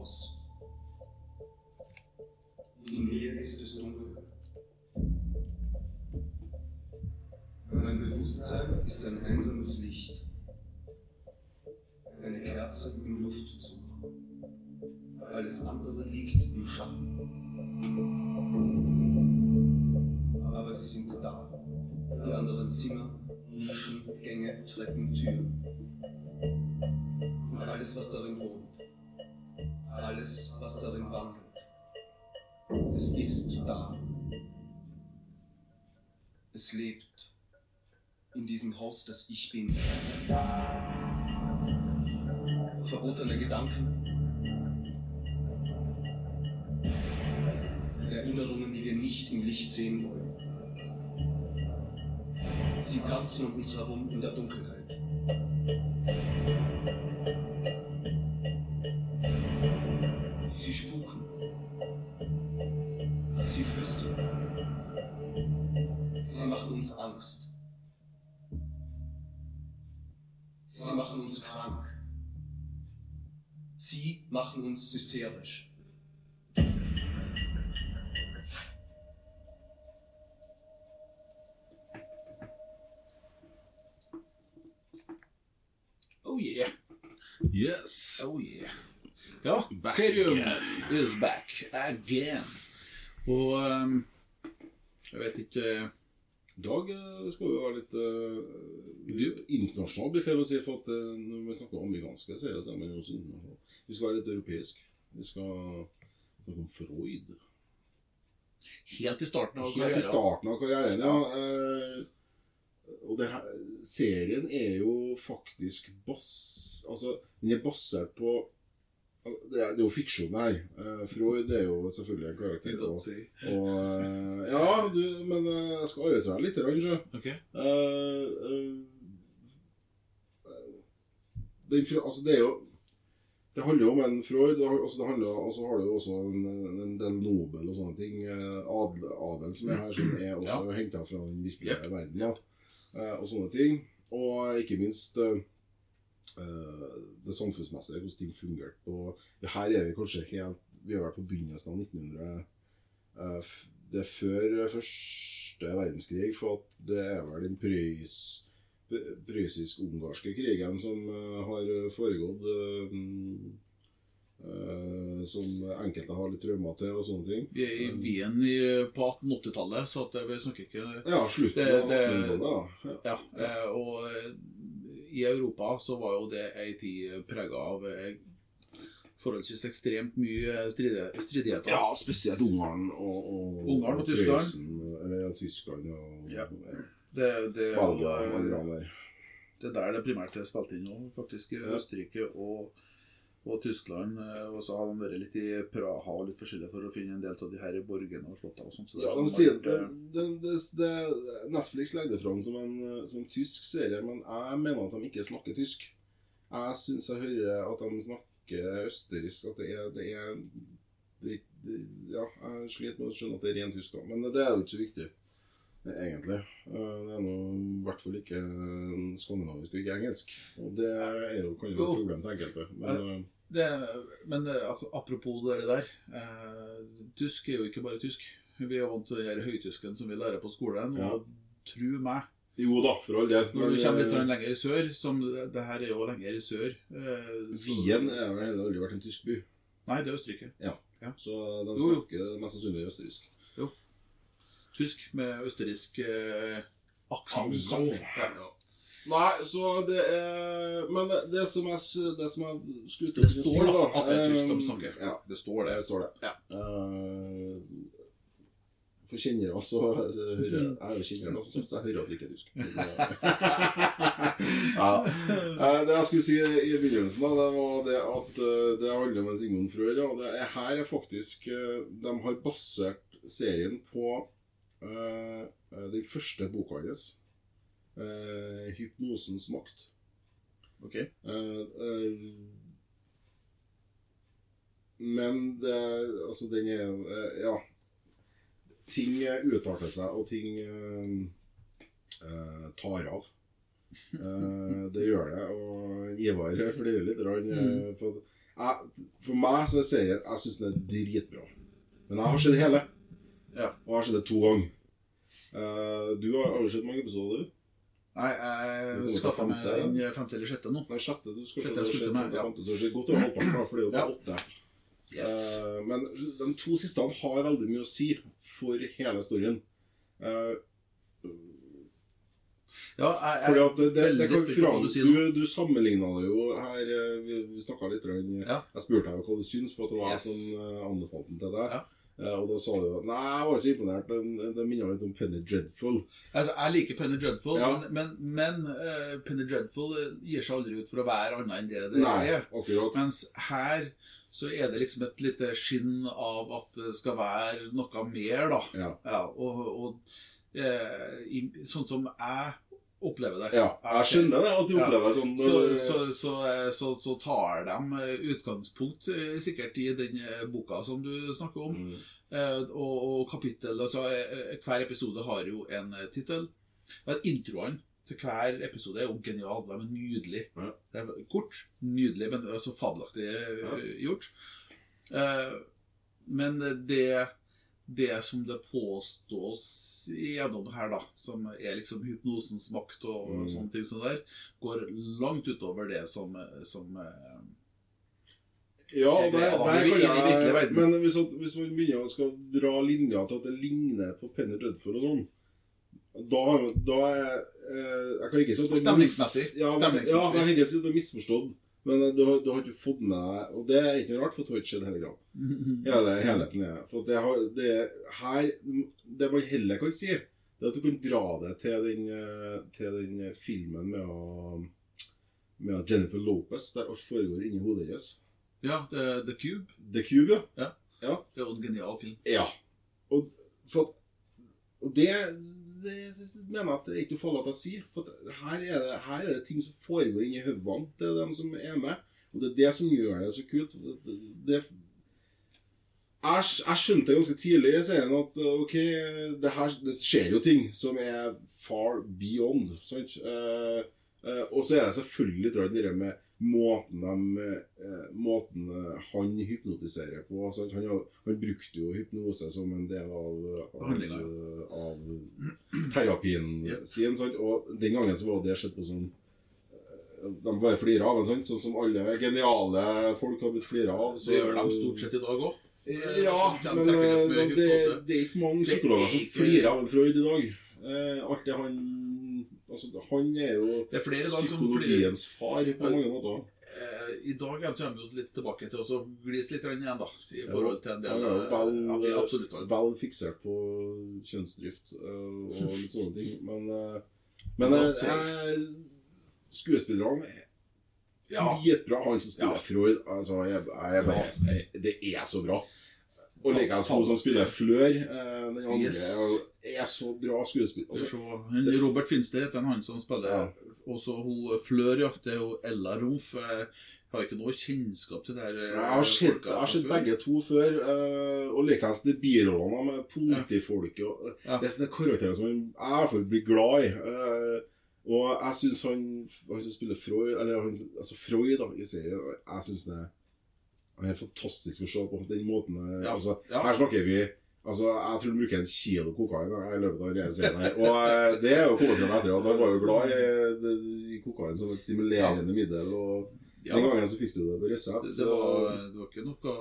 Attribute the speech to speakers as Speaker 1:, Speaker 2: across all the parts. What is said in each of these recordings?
Speaker 1: Haus. In mir ist es dunkel. Mein Bewusstsein ist ein einsames Licht. Eine Kerze im Luftzug. Alles andere liegt im Schatten. Aber sie sind da. Die anderen Zimmer, Nischen, Gänge, Treppen, Türen. Und alles, was darin wohnt alles, was darin wandelt. Es ist da. Es lebt in diesem Haus, das ich bin. Verbotene Gedanken. Erinnerungen, die wir nicht im Licht sehen wollen. Sie tanzen um uns herum in der Dunkelheit. Sie flüstern. Sie machen uns Angst. Sie machen uns krank. Sie machen uns hysterisch.
Speaker 2: Oh yeah.
Speaker 3: Yes.
Speaker 2: Oh yeah. Ja,
Speaker 3: Back
Speaker 2: Serium
Speaker 3: again.
Speaker 2: is back again. Og um, jeg vet ikke
Speaker 3: dag eh, skal vi være litt uh, internasjonal, blir feil å si. For at eh, når vi snakker amerikanske serier, så er man jo også internasjonal. Vi skal være litt europeisk. Vi skal snakke om Freud.
Speaker 2: Helt i starten av
Speaker 3: Helt i
Speaker 2: karrieren.
Speaker 3: starten av karrieren, ja. eh, og det her, serien er jo faktisk bass... Altså, den er basert på Det er, jo fiksjon, her. Eh, Freud er jo selvfølgelig en karakter. Og, og, eh, ja, du, men eh, jeg skal arrestere deg litt, kanskje. Okay. Uh, uh, det, altså det er jo Det handler jo om en Freud, altså og så har du jo også en, en del Nobel og sånne ting. Adel, adel som er her, som er også
Speaker 2: Ja.
Speaker 3: henta fra den virkelige
Speaker 2: yep.
Speaker 3: verden. Ja. Uh, og sånne ting. Og ikke minst eh, det samfunnsmessige, hvordan ting fungerte. Og her er vi kanskje helt Vi har vært på begynnelsen av 1900. Eh, Det er før første verdenskrig, for at det er vel den prøys, prøyssisk-ungarske krigen som eh, har foregått. eh, eh, som enkelte har litt traumer til, og sånne ting.
Speaker 2: Vi er i Wien på 1880-tallet, så at vi snakker ikke
Speaker 3: Ja, slutten av
Speaker 2: det-
Speaker 3: 1800-tallet. Ja.
Speaker 2: Ja, eh, og eh, i Europa så var jo det ei tid prega av eh, forholdsvis ekstremt mye stridigheter.
Speaker 3: ja, spesielt Ungarn og, og
Speaker 2: Ungarn og Tyskland.
Speaker 3: Prøysen, eller ja, Tyskland og
Speaker 2: Ja. Det, det,
Speaker 3: Belgia
Speaker 2: og,
Speaker 3: og
Speaker 2: det er der det primært er spilt inn nå, faktisk. Østerrike og, og Tyskland. eh, Og så har de vært litt i Praha og litt forskjellig for å finne en del av de her borgene og slottene og sånt. Så det
Speaker 3: Ja,
Speaker 2: sånn
Speaker 3: de sier
Speaker 2: at, eh,
Speaker 3: det, det, det, det, Netflix legger det fram som en, som en tysk serie, men jeg mener at de ikke snakker tysk. Jeg syns jeg hører at de snakker østerriksk. At det er, det er det, det, Ja, jeg sliter med å skjønne at det er ren tysk, da. Men det er jo ikke så viktig, egentlig. Eh, Det er nå i hvert fall ikke skandinavisk og ikke engelsk. Og det er jo, kan jo være et problem til enkelte. Men eh,
Speaker 2: det, men apropos det der. Eh, tysk er jo ikke bare tysk. Vi er vant til den høytysken som vi lærer på skolen.
Speaker 3: Ja.
Speaker 2: Og tro meg,
Speaker 3: jo da, for all del.
Speaker 2: når du kommer litt
Speaker 3: eh,
Speaker 2: lenger i sør som det, her er jo lenger i sør eh,
Speaker 3: Wien har vel aldri vært en tysk by.
Speaker 2: Nei, det er Østerrike.
Speaker 3: Ja, Så de
Speaker 2: Jo, jo.
Speaker 3: snakker mest sannsynlig østerriksk.
Speaker 2: Tysk med østerriksk eh. Aksent. Ja.
Speaker 3: Nei, så det er Men det, det som jeg, det som jeg skulle til å si,
Speaker 2: står da at det er tysk de
Speaker 3: eh,
Speaker 2: snakker.
Speaker 3: Ja,
Speaker 2: Det står det.
Speaker 3: det står det.
Speaker 2: Ja.
Speaker 3: Uh, for kjennere så, hører jeg er jo kjenner, da, så jeg hører at det ikke er tysk. ja. uh, Det jeg skulle si i begynnelsen, da, det var det at uh, det handler om en Sigmund Freud. Da. Det er, her er faktisk eh, De har basert serien på eh, den første boka hans, eh, 'Hypnosens makt'.
Speaker 2: Ok.
Speaker 3: Eh, eh, men det Altså, den er eh, Ja. Ting utarter seg, og ting eh, tar av. Eh, det gjør det. Og Ivar flirer litt. eh, For, jeg, for meg så er serien Jeg syns den er dritbra. Men jeg har sett hele.
Speaker 2: Ja.
Speaker 3: Og jeg har sett det to ganger. Eh, du har, har du sett mange episoder? du?
Speaker 2: Nei, jeg skaffa meg den femte eller sjette nå.
Speaker 3: Nei, sjette. Du skal
Speaker 2: Sjette, sjette,
Speaker 3: se-
Speaker 2: ja.
Speaker 3: femte, så det er godt over halvparten, da, for det er jo bare åtte. Uh, men de to siste har veldig mye å si for hele storyen. Uh,
Speaker 2: Ja, jeg,
Speaker 3: fordi at det, det, det kan
Speaker 2: du
Speaker 3: du, du sammenligna det jo her eh, Vi, vi snakka litt
Speaker 2: Ja.
Speaker 3: Jeg spurte deg hva du syns, for at det var
Speaker 2: Yes.
Speaker 3: jeg som eh, anbefalte den til deg.
Speaker 2: Ja.
Speaker 3: Eh, og da sa du at Nei, jeg var ikke så imponert. Den- Det minner litt om Penny Dreadful.
Speaker 2: Altså, jeg liker Penny Dreadful,
Speaker 3: Ja.
Speaker 2: men, men, men uh, Penny Dreadful eh, gir seg aldri ut for å være annet enn det det
Speaker 3: Nei,
Speaker 2: er.
Speaker 3: akkurat.
Speaker 2: Mens her så er det liksom et lite skinn av at det skal være noe mer, da.
Speaker 3: Ja.
Speaker 2: Ja, og og eh, i, sånn som jeg opplever det.
Speaker 3: ja. Jeg skjønner det, at du
Speaker 2: Ja.
Speaker 3: opplever det sånn.
Speaker 2: Så, så, så, eh, så, så tar de eh, utgangspunkt eh, sikkert i den eh, boka som du snakker om.
Speaker 3: Mm.
Speaker 2: Eh, og, og kapittel altså, eh, Hver episode har jo en eh, tittel. Introene til hver episode er jo genial. De er nydelig.
Speaker 3: Ja.
Speaker 2: Det er kort, nydelig, men så fabelaktig eh,
Speaker 3: Ja.
Speaker 2: gjort. Eh, men det, det som det påstås gjennom her, da, som er liksom hypnosens makt og
Speaker 3: Mm.
Speaker 2: sånne ting som der, går langt utover det som, som
Speaker 3: Ja, det,
Speaker 2: det, det
Speaker 3: jeg. Men hvis, hvis man begynner å skal dra linja til at det ligner på Penny Dreadful og sånn da, da er eh, Jeg kan ikke si at det er
Speaker 2: Stemningsmessig.
Speaker 3: Ja, men, ja, jeg kan ikke si at det er misforstått. Men eh, du, har- du har ikke fått med deg Og det er ikke noe rart, for du har ikke sett hele. Hele helheten er For det, har, det her Det man heller kan si, det er at du kan dra det til den, eh, til den filmen med, å- med Jennifer Lopez, der alt foregår inni hodet hennes.
Speaker 2: Ja, The, The Cube.
Speaker 3: The Cube, ja. Ja.
Speaker 2: Det er jo en genial film.
Speaker 3: Ja. Og, for, og det, det mener at det er ikke noe farlig å si. For her, er det, her er det ting som foregår inni hodene til dem som er med. Og det er det som gjør det så kult. Det, det, jeg, jeg skjønte ganske tidlig i serien at uh, ok, det her det skjer jo ting som er far beyond. Sant? Eh, og så er det selvfølgelig tror jeg, det med måten, de, eh, måten eh, han hypnotiserer på. Altså, Han, han brukte jo hypnose som en del av, av, av terapien sin. Sant? Og den gangen så var det sett på som eh, de bare flirer av en, sånn sånn som alle geniale folk har blitt flira av.
Speaker 2: Så gjør de stort sett i dag òg.
Speaker 3: Ja, men eh,
Speaker 2: med
Speaker 3: det, det er ikke mange
Speaker 2: Det er
Speaker 3: psykologer som flirer av en Freud i dag. Eh, alt det han Altså, han er jo
Speaker 2: er som
Speaker 3: psykologiens far på mange måter.
Speaker 2: Eh, I dag kommer er vi litt tilbake til å glise litt igjen, da. I forhold til en del eh,
Speaker 3: vel-
Speaker 2: ja, vi.
Speaker 3: Vel fiksert på kjønnsdrift eh, og litt sånne ting. Men, men eh, skuespillerne er
Speaker 2: Ja.
Speaker 3: dritbra. Han som spiller
Speaker 2: Ja.
Speaker 3: Freud altså, jeg, jeg jeg, Det er så bra. Og likeens hun som spiller Flør. eh, Den andre
Speaker 2: Yes.
Speaker 3: er så bra skuespiller. Altså.
Speaker 2: Robert Finster heter han som spiller.
Speaker 3: Ja.
Speaker 2: Også hun Flør, ja. Det er jo Ella Rumf. Jeg har ikke noe kjennskap til det her. eh,
Speaker 3: Jeg har sett, jeg har sett begge to før, eh, og likeens de birollene med politifolket. og-
Speaker 2: Ja.
Speaker 3: Det er sånne karakterer som jeg i hvert fall blir glad i. eh, og jeg syns han, han som spiller Freud, eller altså Freud da, i serien, jeg syns det er han er fantastisk å se på. Den måten eh,
Speaker 2: Ja.
Speaker 3: altså. Her snakker vi Altså, Jeg tror han bruker en kilo kokain eh, i løpet av denne serien. her. Og eh, det er jo kommet frem etter at han var jo glad i, i kokain som et stimulerende middel. og
Speaker 2: Ja,
Speaker 3: Den gangen så fikk du det på resept.
Speaker 2: det, det, var, det var ikke noe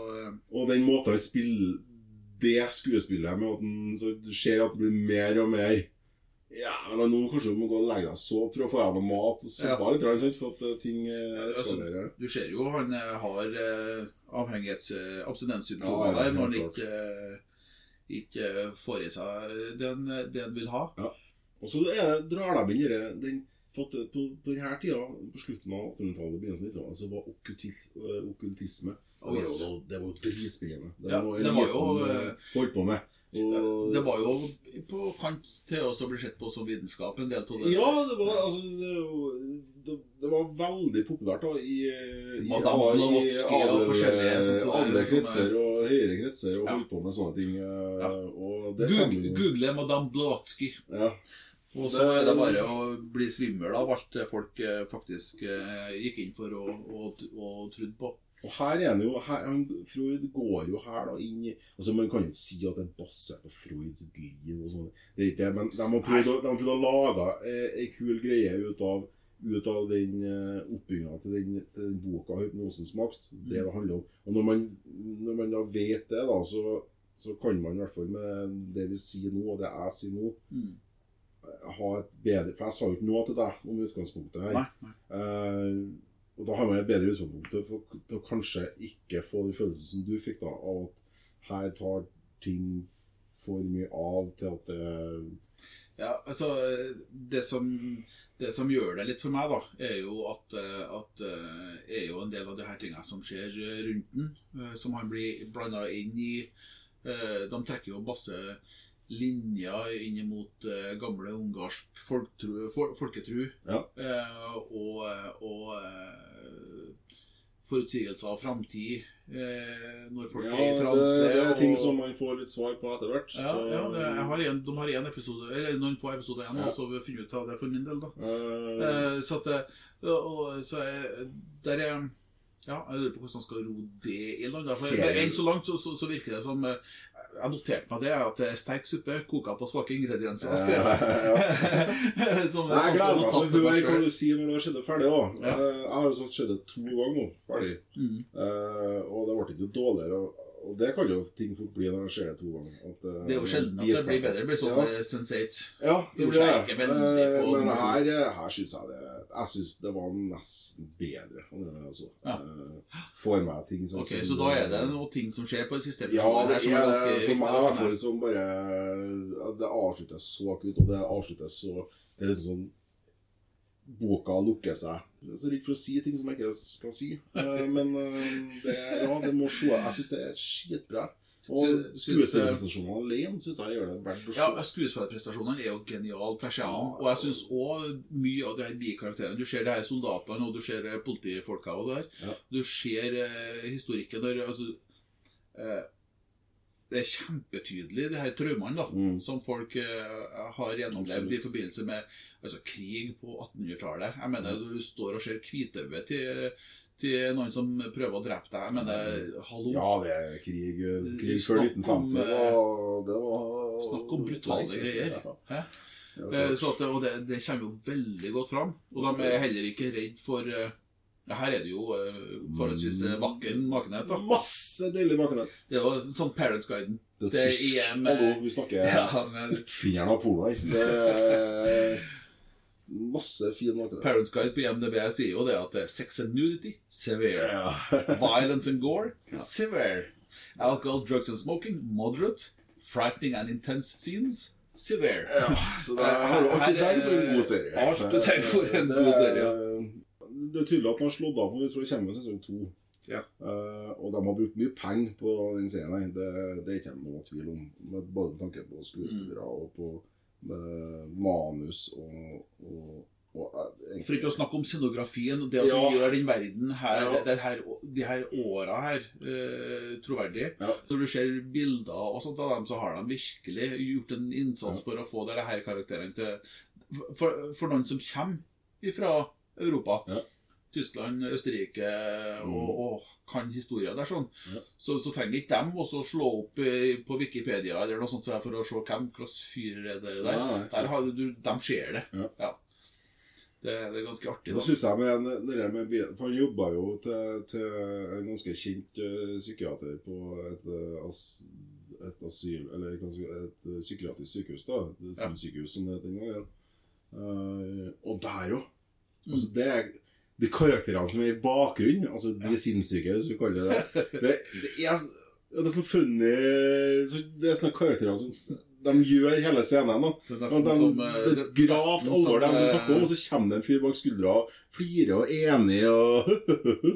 Speaker 3: og den måten vi spiller det skuespillet med at du ser at det blir mer og mer Ja, men nå kanskje du må gå og legge deg så for å få deg noe mat og suppe
Speaker 2: Ja.
Speaker 3: litt, sant, for at eh, ting eh,
Speaker 2: Altså. Du ser jo han eh, har avhengighets... Abstinenssymptomer
Speaker 3: Ja, ja,
Speaker 2: der når han ikke, ikke får i seg det han vil ha. Ja.
Speaker 3: Og så er drar de inn den for at på, på denne tida, på slutten av 1800-tallet, begynnelsen av 1900-tallet, så var okkultis, okkultisme
Speaker 2: Oh,
Speaker 3: det, var
Speaker 2: yes.
Speaker 3: det var. Det var noe
Speaker 2: det var
Speaker 3: eliten,
Speaker 2: øh,
Speaker 3: øh, holdt på med. Og,
Speaker 2: Det var jo på kant til å bli sett på som vitenskap, en del av det.
Speaker 3: Ja, det var, altså, det, det, det var veldig populært da, i, i,
Speaker 2: Madame
Speaker 3: i
Speaker 2: Blavatsky og forskjellige sånn
Speaker 3: alle kretser og høyere kretser og
Speaker 2: Ja.
Speaker 3: holdt på med sånne ting. øh,
Speaker 2: Ja.
Speaker 3: Og det
Speaker 2: Google, Google Madame Blavatsky.
Speaker 3: Ja.
Speaker 2: Og så er det bare å bli svimmel av alt folk eh, faktisk eh, gikk inn for og, og, og trodde på.
Speaker 3: Og her er det jo, her, han, Freud går jo her da inn i altså Man kan jo ikke si at det er basert på Freuds liv og sånt. Det er ikke det, men de har prøvd, de har prøvd å lage eh, ei kul greie ut av, ut av den eh, oppbygginga til, den- til den boka 'Hypnosens makt'. Det det handler om. Og når man, når man da vet det, da, så, så kan man i hvert fall med det vi sier nå, og det jeg sier nå,
Speaker 2: Mm.
Speaker 3: ha et bedre For jeg sa jo ikke noe til deg om utgangspunktet her.
Speaker 2: Nei, nei.
Speaker 3: Eh, og da har man et bedre utgangspunkt for- til å kanskje ikke få den følelsen som du fikk, da, av at her tar ting for mye av til at det
Speaker 2: Ja, altså det som, det som gjør det litt for meg, da, er jo at, at er jo en del av de her tingene som skjer rundt den, eh, som han blir blanda inn i. Eh, De trekker jo masse linjer inn mot uh, gamle ungarsk folktru, fol, folketru.
Speaker 3: Ja.
Speaker 2: Uh, og og uh, forutsigelser av framtid eh, når folk
Speaker 3: Ja,
Speaker 2: er i
Speaker 3: det,
Speaker 2: transe.
Speaker 3: det er ting
Speaker 2: og-
Speaker 3: som man får litt svar på etter hvert.
Speaker 2: ja,
Speaker 3: så-
Speaker 2: ja det, har en, de har en episode, eller noen få episoder igjen,
Speaker 3: Ja.
Speaker 2: så vi finner ut av det for min del. da.
Speaker 3: Eh,
Speaker 2: Eh, så at det, og, så er, der er Ja, jeg lurer på hvordan han skal ro det i land. For. Enn så langt så, så, så virker det som eh, Jeg noterte meg det, at det er sterk suppe koka på svake ingredienser. skrev jeg. Som
Speaker 3: Nei, jeg gleder meg til å høre hva du sier når du har det ferdig.
Speaker 2: Ja.
Speaker 3: Eh, Jeg har jo sånn sett det to ganger nå, ferdig.
Speaker 2: Mm.
Speaker 3: Uh, og det ble ikke dårligere. Og, det kan jo ting fort bli når det skjer det to ganger. At, uh,
Speaker 2: Det er jo sjelden at det blir bedre. Det blir sånn
Speaker 3: Ja.
Speaker 2: eh, sensate.
Speaker 3: Ja, det
Speaker 2: Gjorde
Speaker 3: det.
Speaker 2: ikke veldig
Speaker 3: Eh, Men her, her syns jeg det Jeg syns det var nesten bedre. Altså.
Speaker 2: Ja.
Speaker 3: Uh, Får meg ting sånn
Speaker 2: Ok,
Speaker 3: som-
Speaker 2: Så da er det noe ting som skjer på det siste
Speaker 3: Ja,
Speaker 2: episodene
Speaker 3: det
Speaker 2: er
Speaker 3: er for meg i hvert fall som bare Det avsluttes så akutt, og det avsluttes så Det er liksom sånn Boka lukker seg. Jeg er så redd for å si ting som jeg ikke skal si. Eh, Men eh, det, ja, det må se. Jeg syns det er skitbra. Og skuespillerprestasjonene alene syns jeg gjør det verdt å se.
Speaker 2: Ja, Skuespillerprestasjonene er jo geniale tvers igjennom. Og jeg syns òg mye av de her bikarakterene Du ser de her soldatene, og du ser eh, politifolka og det.
Speaker 3: Ja.
Speaker 2: Du ser eh, historikken der altså, eh, Det er kjempetydelig, de her traumene da
Speaker 3: Mm.
Speaker 2: som folk uh, har gjennomlevd
Speaker 3: Absolutt.
Speaker 2: i forbindelse med altså, krig på 1800-tallet. Jeg mener, du står og ser hvitøyet til, til noen som prøver å drepe deg. Jeg mener, hallo.
Speaker 3: Ja, det er krig, krig før
Speaker 2: Snakk om,
Speaker 3: 1950. Det var,
Speaker 2: Snakk om brutale
Speaker 3: Nei,
Speaker 2: greier.
Speaker 3: Ja.
Speaker 2: Eh, det- og det, det kommer jo veldig godt fram. Og de er heller ikke redd for eh, ja, Her er det jo eh, forholdsvis eh, vakker nakenhet. da
Speaker 3: Masse deilig nakenhet.
Speaker 2: Det er jo sånn Parents Guiden.
Speaker 3: Det er tysk.
Speaker 2: med-
Speaker 3: Hallo, vi snakker
Speaker 2: Ja, men
Speaker 3: oppfinneren av porno her. Det er masse fin nakenhet.
Speaker 2: Parents Guide på IMDb sier jo det at det sex and nudity severe.
Speaker 3: Ja.
Speaker 2: Violence and gore severe. Alcohol, drugs and smoking moderate. Frightening and intense scenes severe.
Speaker 3: ja, så det er her, du
Speaker 2: Her er-
Speaker 3: trenger for en god serie.
Speaker 2: alt du trenger for en god
Speaker 3: er-
Speaker 2: serie,
Speaker 3: Det er tydelig at man har slått av på hvis det kommer sesong to.
Speaker 2: Ja.
Speaker 3: Uh, og de har brukt mye penger på den serien. Det, det er ikke noe tvil om. Med, både med tanke på skuespillere og på eh, manus og, og, og eh, egentlig-
Speaker 2: For ikke å snakke om scenografien og det som
Speaker 3: Ja.
Speaker 2: gjør den verden her,
Speaker 3: Ja.
Speaker 2: det her de her åra her eh, troverdig.
Speaker 3: Ja.
Speaker 2: Når du ser bilder og sånt av dem, så har de virkelig gjort en innsats for å få disse karakterene til For, for noen som kommer fra Europa,
Speaker 3: Ja.
Speaker 2: Tyskland, Østerrike og, og kan historier der, sånn,
Speaker 3: Ja.
Speaker 2: så, så trenger ikke dem også slå opp eh, på Wikipedia eller noe sånt så for å se hvem slags fyr er det der.
Speaker 3: Nei,
Speaker 2: der har du, de ser det.
Speaker 3: Ja.
Speaker 2: Det, det er ganske artig.
Speaker 3: Det
Speaker 2: da.
Speaker 3: synes jeg med, det der med For han jobba jo til, til en ganske kjent eh, psykiater på et, eh, as, et asyl Eller et psykiatrisk sykehus, da. Et
Speaker 2: Ja.
Speaker 3: sykehus som det het den gangen. Og der jo. Altså, det er de karakterene som er i bakgrunnen, altså de sinnssyke, hvis vi kaller det det. Det, det er Ja, det er sånn funny Det er sånne karakterer som de gjør hele scenen. da.
Speaker 2: Det er nesten
Speaker 3: de,
Speaker 2: som eh,
Speaker 3: det er gravt alvor, de som
Speaker 2: eh,
Speaker 3: snakker om, og så kommer det en fyr bak skuldra og flirer og er enig og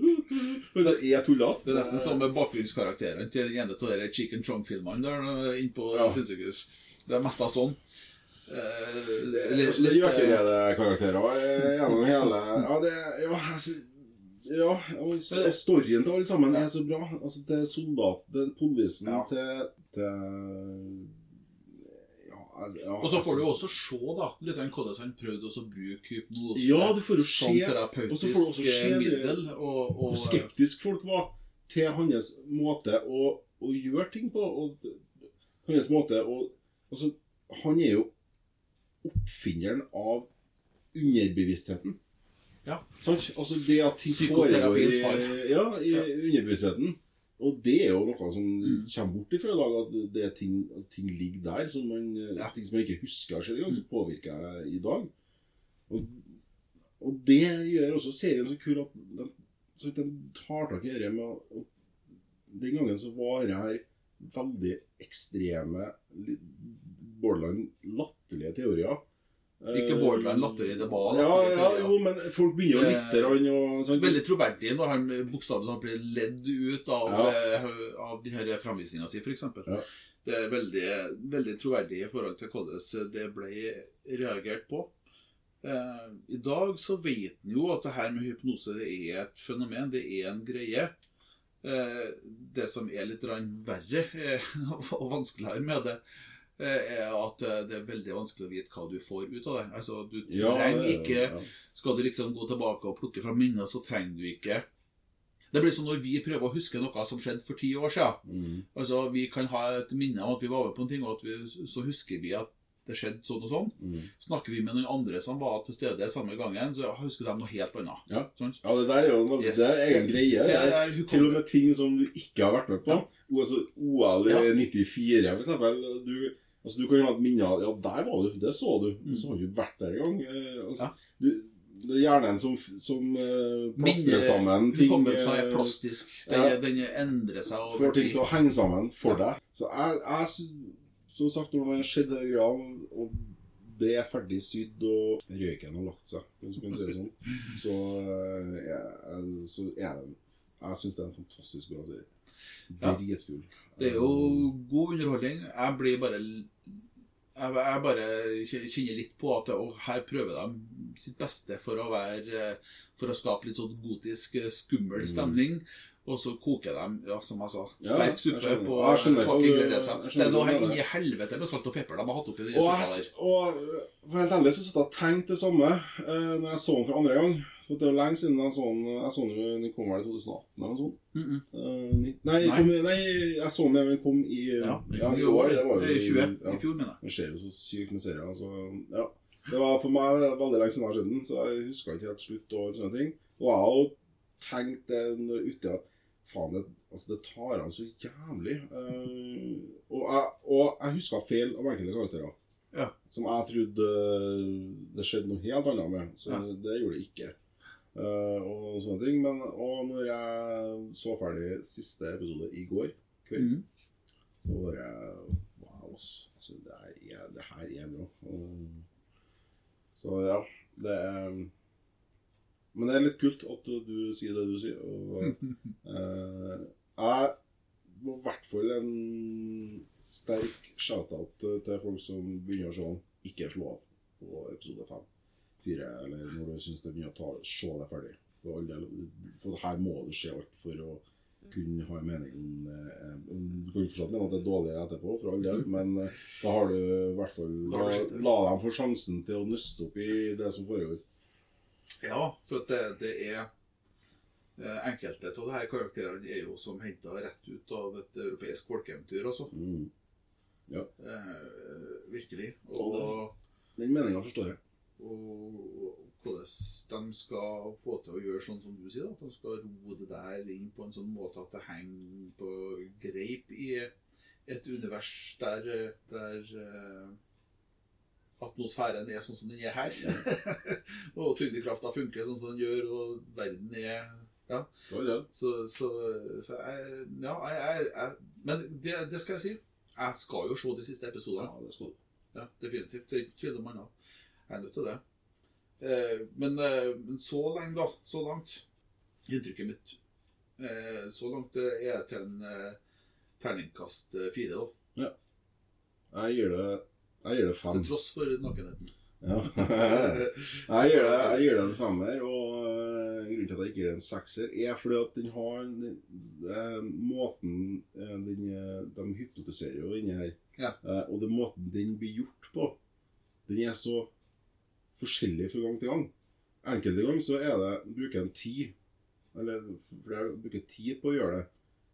Speaker 3: det er tullete.
Speaker 2: Det er nesten som bakgrunnskarakterene til den ene av de Chicken Chong-filmene der nå, inne på
Speaker 3: Ja.
Speaker 2: sinnssykehus. Det er mest av sånn. Eh,
Speaker 3: altså, er
Speaker 2: litt, eh,
Speaker 3: gjøkerede-karakterer gjennom hele Ja, det Ja, altså, ja og, og storyen til alle sammen er så bra. Altså, til soldaten, til politien,
Speaker 2: Ja.
Speaker 3: til, til ja, altså, ja,
Speaker 2: Og så får du jo
Speaker 3: altså,
Speaker 2: også se da, litt av hvordan han prøvde å bruke hypnose
Speaker 3: Ja, du får jo
Speaker 2: som
Speaker 3: se-
Speaker 2: terapeutisk
Speaker 3: og
Speaker 2: middel. Og, og,
Speaker 3: Hvor skeptisk folk var til hans måte å, å gjøre ting på. Og hans måte å Altså, han er jo oppfinneren av underbevisstheten.
Speaker 2: Ja.
Speaker 3: Sant? Altså det at ting foregår i, ja, i
Speaker 2: Ja.
Speaker 3: underbevisstheten. Og det er jo noe som
Speaker 2: Mm.
Speaker 3: kommer bort ifra i dag, at det er ting, ting ligger der. Som man,
Speaker 2: Ja.
Speaker 3: Ting som man ikke husker har skjedd engang,
Speaker 2: Mm.
Speaker 3: som påvirker jeg i dag. Og, og det gjør også serien så kul at den, så den tar tak i dette med Den gangen så var det her veldig ekstreme, borderline latterlige teorier.
Speaker 2: Ikke borderline latterlig, det var
Speaker 3: ja,
Speaker 2: latterlige
Speaker 3: ja, jo, men folk begynner jo
Speaker 2: Det-
Speaker 3: litt og sånn.
Speaker 2: Veldig troverdig når han bokstavelig talt blir ledd ut av,
Speaker 3: Ja.
Speaker 2: eh, av de her framvisningene si, f.eks.
Speaker 3: Ja.
Speaker 2: Det er veldig, veldig troverdig i forhold til hvordan det ble reagert på. Eh, I dag så vet en jo at det her med hypnose det er et fenomen, det er en greie. Eh, det som er litt verre eh, og vanskeligere med det, er at eh, det er veldig vanskelig å vite hva du får ut av det. Altså, Du trenger ikke skal du liksom gå tilbake og plukke fra minner, så trenger du ikke Det blir som når vi prøver å huske noe som skjedde for ti år siden.
Speaker 3: Mm.
Speaker 2: Altså, Vi kan ha et minne om at vi var med på en ting, og at vi, så husker vi at det skjedde sånn og sånn.
Speaker 3: Mm.
Speaker 2: Snakker vi med noen andre som var til stede samme gangen, så husker de noe helt annet.
Speaker 3: Ja.
Speaker 2: sånn?
Speaker 3: Ja, det der er jo en,
Speaker 2: Yes.
Speaker 3: det er egen greie.
Speaker 2: Det
Speaker 3: Det
Speaker 2: er
Speaker 3: er til og med ting som du ikke har vært med på.
Speaker 2: Ja.
Speaker 3: OL i
Speaker 2: Ja.
Speaker 3: 94, for eksempel. Du, altså, du kan ha et minne av Ja, der var du. Det så du. Men
Speaker 2: Mm.
Speaker 3: så har du ikke vært der engang. Eh, altså,
Speaker 2: Ja.
Speaker 3: du, det er hjernen som, som uh, plastrer sammen ting.
Speaker 2: Hukommelsen er
Speaker 3: eh,
Speaker 2: plastisk. Den,
Speaker 3: ja.
Speaker 2: den endrer seg over
Speaker 3: får ting til å henge sammen for
Speaker 2: Ja.
Speaker 3: deg. Så jeg, jeg Som sagt, når det har skjedd hele greia, og det er ferdig sydd, og røyken har lagt seg, hvis du kan si det sånn, så, uh, er- så er det Jeg syns det er en fantastisk bra serie.
Speaker 2: Ja.
Speaker 3: Dritkul.
Speaker 2: Det er jo god underholdning. Jeg blir bare Jeg, jeg bare kjenner litt på at her prøver de sitt beste for å være For å skape litt sånn gotisk, skummel stemning. Og så koker de, ja, som jeg sa,
Speaker 3: Mm. Ja,
Speaker 2: sterk suppe på svake ingredienser. Det er noe
Speaker 3: du
Speaker 2: inni helvete med salt og pepper de har hatt oppi den suppa der.
Speaker 3: og for helt ærlig så satt jeg og tenkte det samme eh, når jeg så den for andre gang. For det er jo lenge siden jeg så den. Jeg så den den kom vel i 2018 eller noe sånt.
Speaker 2: Mm -mm.
Speaker 3: Uh, nei,
Speaker 2: Nei.
Speaker 3: Kom, nei, jeg så den, da den kom i
Speaker 2: Ja,
Speaker 3: ja, i år. Det var jo
Speaker 2: I 20.
Speaker 3: ja.
Speaker 2: I fjor, mener jeg.
Speaker 3: Det skjer jo så sykt med serier. Altså, ja. Det var for meg veldig lenge siden jeg har sett den, så jeg huska ikke helt slutt og sånne ting. Og jeg har jo tenkt det når- uti at faen, det, altså, det tar an så jævlig. Uh, og, jeg, og jeg huska feil av enkelte karakterer.
Speaker 2: Ja.
Speaker 3: Som jeg trodde det skjedde noe helt annet med. Så
Speaker 2: Ja.
Speaker 3: det gjorde det ikke. Eh, og sånne ting. Men, og når jeg så ferdig siste episode i går kveld,
Speaker 2: Mm.
Speaker 3: så var jeg Wow, altså. Det, er, det her er bra. Så ja, det er Men det er litt kult at du sier det du sier. Og, eh, jeg må i hvert fall en sterk shout-out til folk som begynner å se den. Ikke slå av på episode fem. Fire, eller når du syns det begynner å ta, se det ferdig. For, all del, for her må det skje alt for å kunne ha en mening om eh, Du kan fortsatt mene at det er dårlig etterpå, for all del, men eh, da har du i hvert fall
Speaker 2: Da
Speaker 3: La, dem få sjansen til å nøste opp i det som foregår.
Speaker 2: Ja, for at det, det er eh, Enkelte av her karakterene er jo som henta rett ut av et europeisk folkeeventyr, altså.
Speaker 3: Mm.
Speaker 2: Eh, virkelig. Og,
Speaker 3: Den meninga forstår jeg.
Speaker 2: Og hvordan de skal få til å gjøre sånn som du sier, at de skal ro det der inn på en sånn måte at det henger på greip i et univers der, der eh, atmosfæren er sånn som den er her. og tyngdekrafta funker sånn som den gjør, og verden er Ja. Så, så, så jeg Ja, jeg, jeg, jeg Men det, det skal jeg si. Jeg skal jo se de siste episodene.
Speaker 3: Ja, det skal du.
Speaker 2: Ja, definitivt. Det er ikke tvil om annet. Jeg er nødt til det. Eh, men, eh, men så lenge, da. Så langt. Inntrykket mitt eh, Så langt er jeg til en terningkast fire, da.
Speaker 3: Jeg gir det, jeg gir det fem.
Speaker 2: Til tross for nakenheten.
Speaker 3: Ja. jeg, gir det, jeg gir det en femmer, og grunnen til at jeg ikke gir det en sekser, er fordi at den har den, den, måten den, De hypnotiserer jo inni her.
Speaker 2: Ja.
Speaker 3: Og den måten den blir gjort på, den er så forskjellig fra gang til gang. Enkelte ganger så er det bruker en tid, eller flere bruker tid på å gjøre det.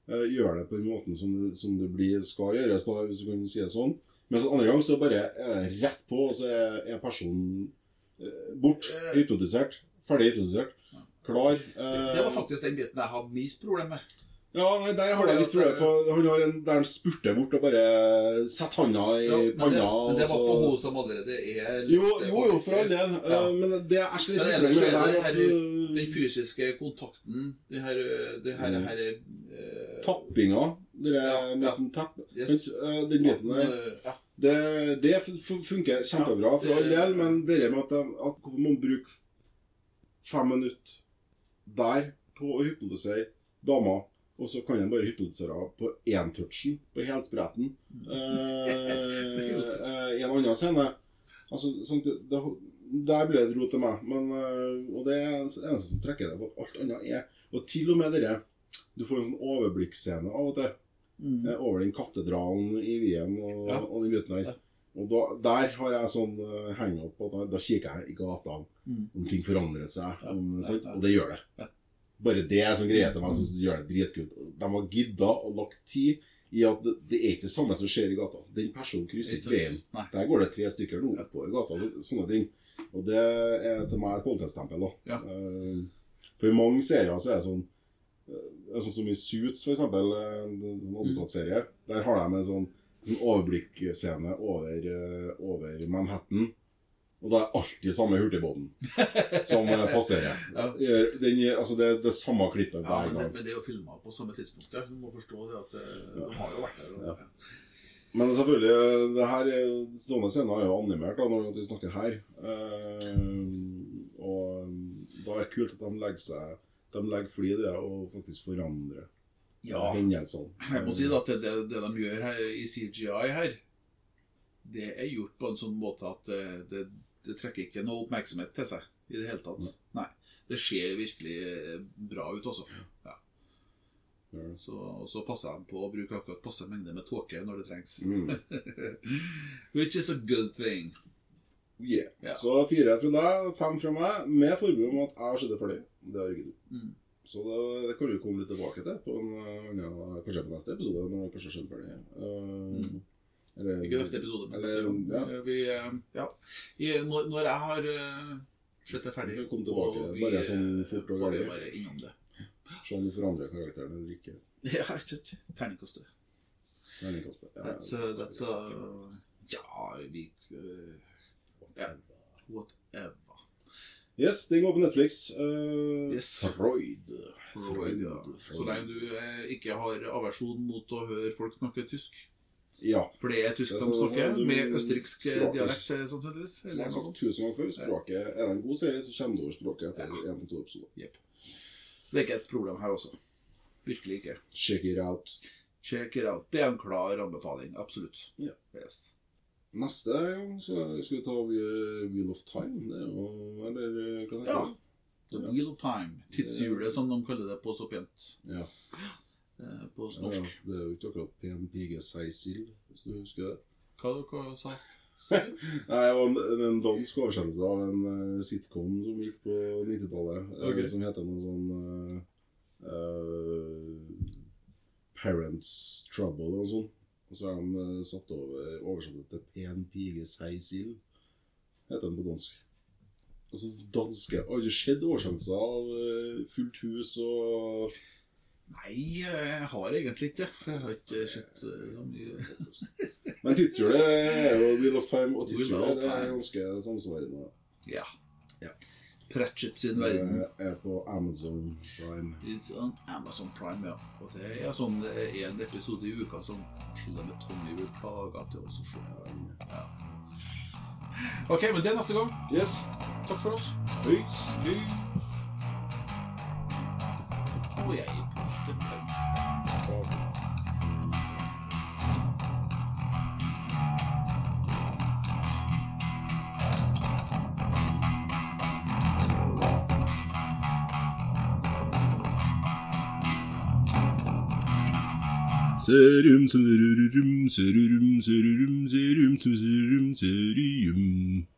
Speaker 3: Eh, gjøre det på den måten som det, som det blir, skal gjøres, da, hvis du kan si det sånn. Mens andre ganger så bare er det rett på, og så er, er personen eh, bort.
Speaker 2: Eh.
Speaker 3: Hypnotisert. Ferdig hypnotisert. Klar. eh,
Speaker 2: Det var faktisk den biten jeg hadde minst problem med.
Speaker 3: Ja, nei, der har jeg litt problem. For han har en der han spurter bort og bare setter handa i
Speaker 2: Ja, men, det,
Speaker 3: panna.
Speaker 2: men det var på hun som allerede er litt
Speaker 3: Jo, jo, jo, for all del.
Speaker 2: Ja.
Speaker 3: Eh, Men det er
Speaker 2: Men
Speaker 3: litt med
Speaker 2: er det
Speaker 3: der
Speaker 2: det
Speaker 3: at eh,
Speaker 2: den fysiske kontakten, det her, det her,
Speaker 3: Mm.
Speaker 2: her uh,
Speaker 3: Tappinga, dere
Speaker 2: Ja, ja.
Speaker 3: tapp
Speaker 2: Yes.
Speaker 3: Eh, Den biten der
Speaker 2: eh, Ja.
Speaker 3: Det, det fun- fun- funker kjempebra for
Speaker 2: Ja,
Speaker 3: all
Speaker 2: det-
Speaker 3: del, men det med at, at man bruke fem minutter der på å hypnotisere dama, og så kan han bare hypnotisere henne på én touchen, på helspretten, eh, eh, i en annen scene. Altså, sånn, det, det, der ble det rot til meg. Men, eh, og det er det eneste som trekker det på alt annet er Og til og med dere Du får en sånn overblikksscene av og til. Mm. over den katedralen i Wien og,
Speaker 2: Ja.
Speaker 3: og den biten der.
Speaker 2: Ja.
Speaker 3: Og da, der har jeg sånn uh, hang-up da, da kikker jeg i gata
Speaker 2: Mm.
Speaker 3: om ting forandrer seg.
Speaker 2: Ja,
Speaker 3: Om,
Speaker 2: ja, ja.
Speaker 3: Og det gjør det. Bare det er sånn greie til meg som gjør det dritkult. De har gidda og lagt tid i at det, det er ikke det samme som skjer i gata. Den personen krysser
Speaker 2: Ikke
Speaker 3: veien. Der går det tre stykker nå oppover gata. så- Sånne ting. Og det er til meg et kvalitetsstempel.
Speaker 2: Ja.
Speaker 3: Eh, For i mange serier så er det sånn eh, Sånn som i Suits, for eksempel, eh, en sånn advokatserie. Der har de en sånn, sånn overblikkscene over, over Manhattan. Og da er alltid samme hurtigbåten som eh, passerer.
Speaker 2: Ja.
Speaker 3: Den, altså det, det samme klippet hver
Speaker 2: det,
Speaker 3: gang.
Speaker 2: men det er jo filma på samme tidspunkt. ja. Du må forstå det at eh, de har jo vært der. Og,
Speaker 3: Ja. Men selvfølgelig, det her, stående sånne scener er jo animert da, når vi snakker her. Eh, og da er det kult at de legger seg De legger fly i det og faktisk forandrer
Speaker 2: Ja.
Speaker 3: hendelsene.
Speaker 2: Jeg må si at det, det, det de gjør her i CGI her, det er gjort på en sånn måte at det, det, trekker ikke noe oppmerksomhet til seg i det hele tatt. Nei. Det ser virkelig eh, bra ut, også. Ja. Så, og så passer de på å bruke akkurat passe mengde med tåke når det trengs.
Speaker 3: Mm.
Speaker 2: Which is a good thing.
Speaker 3: Yeah.
Speaker 2: Ja.
Speaker 3: Så fire fra deg, fem fra meg, med forbud om at jeg har sett det ferdig. Det har ikke du.
Speaker 2: Mm.
Speaker 3: Så det, det kan du komme litt tilbake til på en ja, kanskje på neste episode, når det kanskje har skjedd ferdig. Eh, eller-
Speaker 2: Ikke neste episode, men
Speaker 3: eller-
Speaker 2: neste gang.
Speaker 3: Ja.
Speaker 2: Vi, eh, ja. I, når, når jeg har eh, sett det ferdig
Speaker 3: kan tilbake,
Speaker 2: og vi,
Speaker 3: bare sånn
Speaker 2: eh,
Speaker 3: fort og
Speaker 2: får vi bare innom det.
Speaker 3: Se om du forandrer karakteren eller ikke.
Speaker 2: Ja, ikke. Terningkastet.
Speaker 3: Terningkastet. Ja,
Speaker 2: That's, uh, that's uh, Ja, vi uh. Whatever.
Speaker 3: Yes, den går på Netflix. Uh,
Speaker 2: Yes.
Speaker 3: Freud.
Speaker 2: Freud, ja. Så lenge du eh, ikke har aversjon mot å høre folk snakke tysk.
Speaker 3: Ja.
Speaker 2: For det er tysk de snakker, med østerriksk eh, dialekt, eh, sannsynligvis.
Speaker 3: Som jeg har sagt tusen ganger før, språket er det en god serie, så kommer du over språket etter én til to episoder.
Speaker 2: Yep. Det er ikke et problem her også. Virkelig ikke.
Speaker 3: Check it out.
Speaker 2: Check it out. Det er en klar anbefaling. Absolutt.
Speaker 3: Ja.
Speaker 2: Yes.
Speaker 3: Neste gang så skal vi ta Wheel of Time. Det er jo Eller hva tenker
Speaker 2: Ja.
Speaker 3: du?
Speaker 2: The Wheel of Time. Tidshjulet, som de kaller det på så pent
Speaker 3: Ja.
Speaker 2: Eh, norsk.
Speaker 3: ja. Det er jo ikke akkurat pen pige seg hvis du husker det.
Speaker 2: Hva dere sa
Speaker 3: Nei, det var en, dansk oversettelse av en eh, sitcom som gikk på 90-tallet, okay.
Speaker 2: Ok.
Speaker 3: som heter noe sånn uh, eh, Parents Trouble eller noe sånt. Og så har de eh, satt over oversatt til Pen pige seg heter den på dansk. Altså danske Har aldri sett oversettelser av eh, Fullt hus og
Speaker 2: Nei, jeg har egentlig ikke. For jeg har ikke sett eh, så mye
Speaker 3: Men tidshjulet er jo Wheel of Time, og tidshjulet det er ganske samsvarende.
Speaker 2: Ja. Pratchett sin verden.
Speaker 3: Det er på Amazon Prime.
Speaker 2: It's on Amazon Prime, ja. Og det er sånn en episode i uka som til og med Tommy blir plaga til oss å se. Ja. Ok, men det er neste gang.
Speaker 3: Yes.
Speaker 2: Takk for oss.
Speaker 3: Peace.
Speaker 2: Jeg er første pause.
Speaker 3: Serum, serum, serum, serum, serum, serum, serum, serum.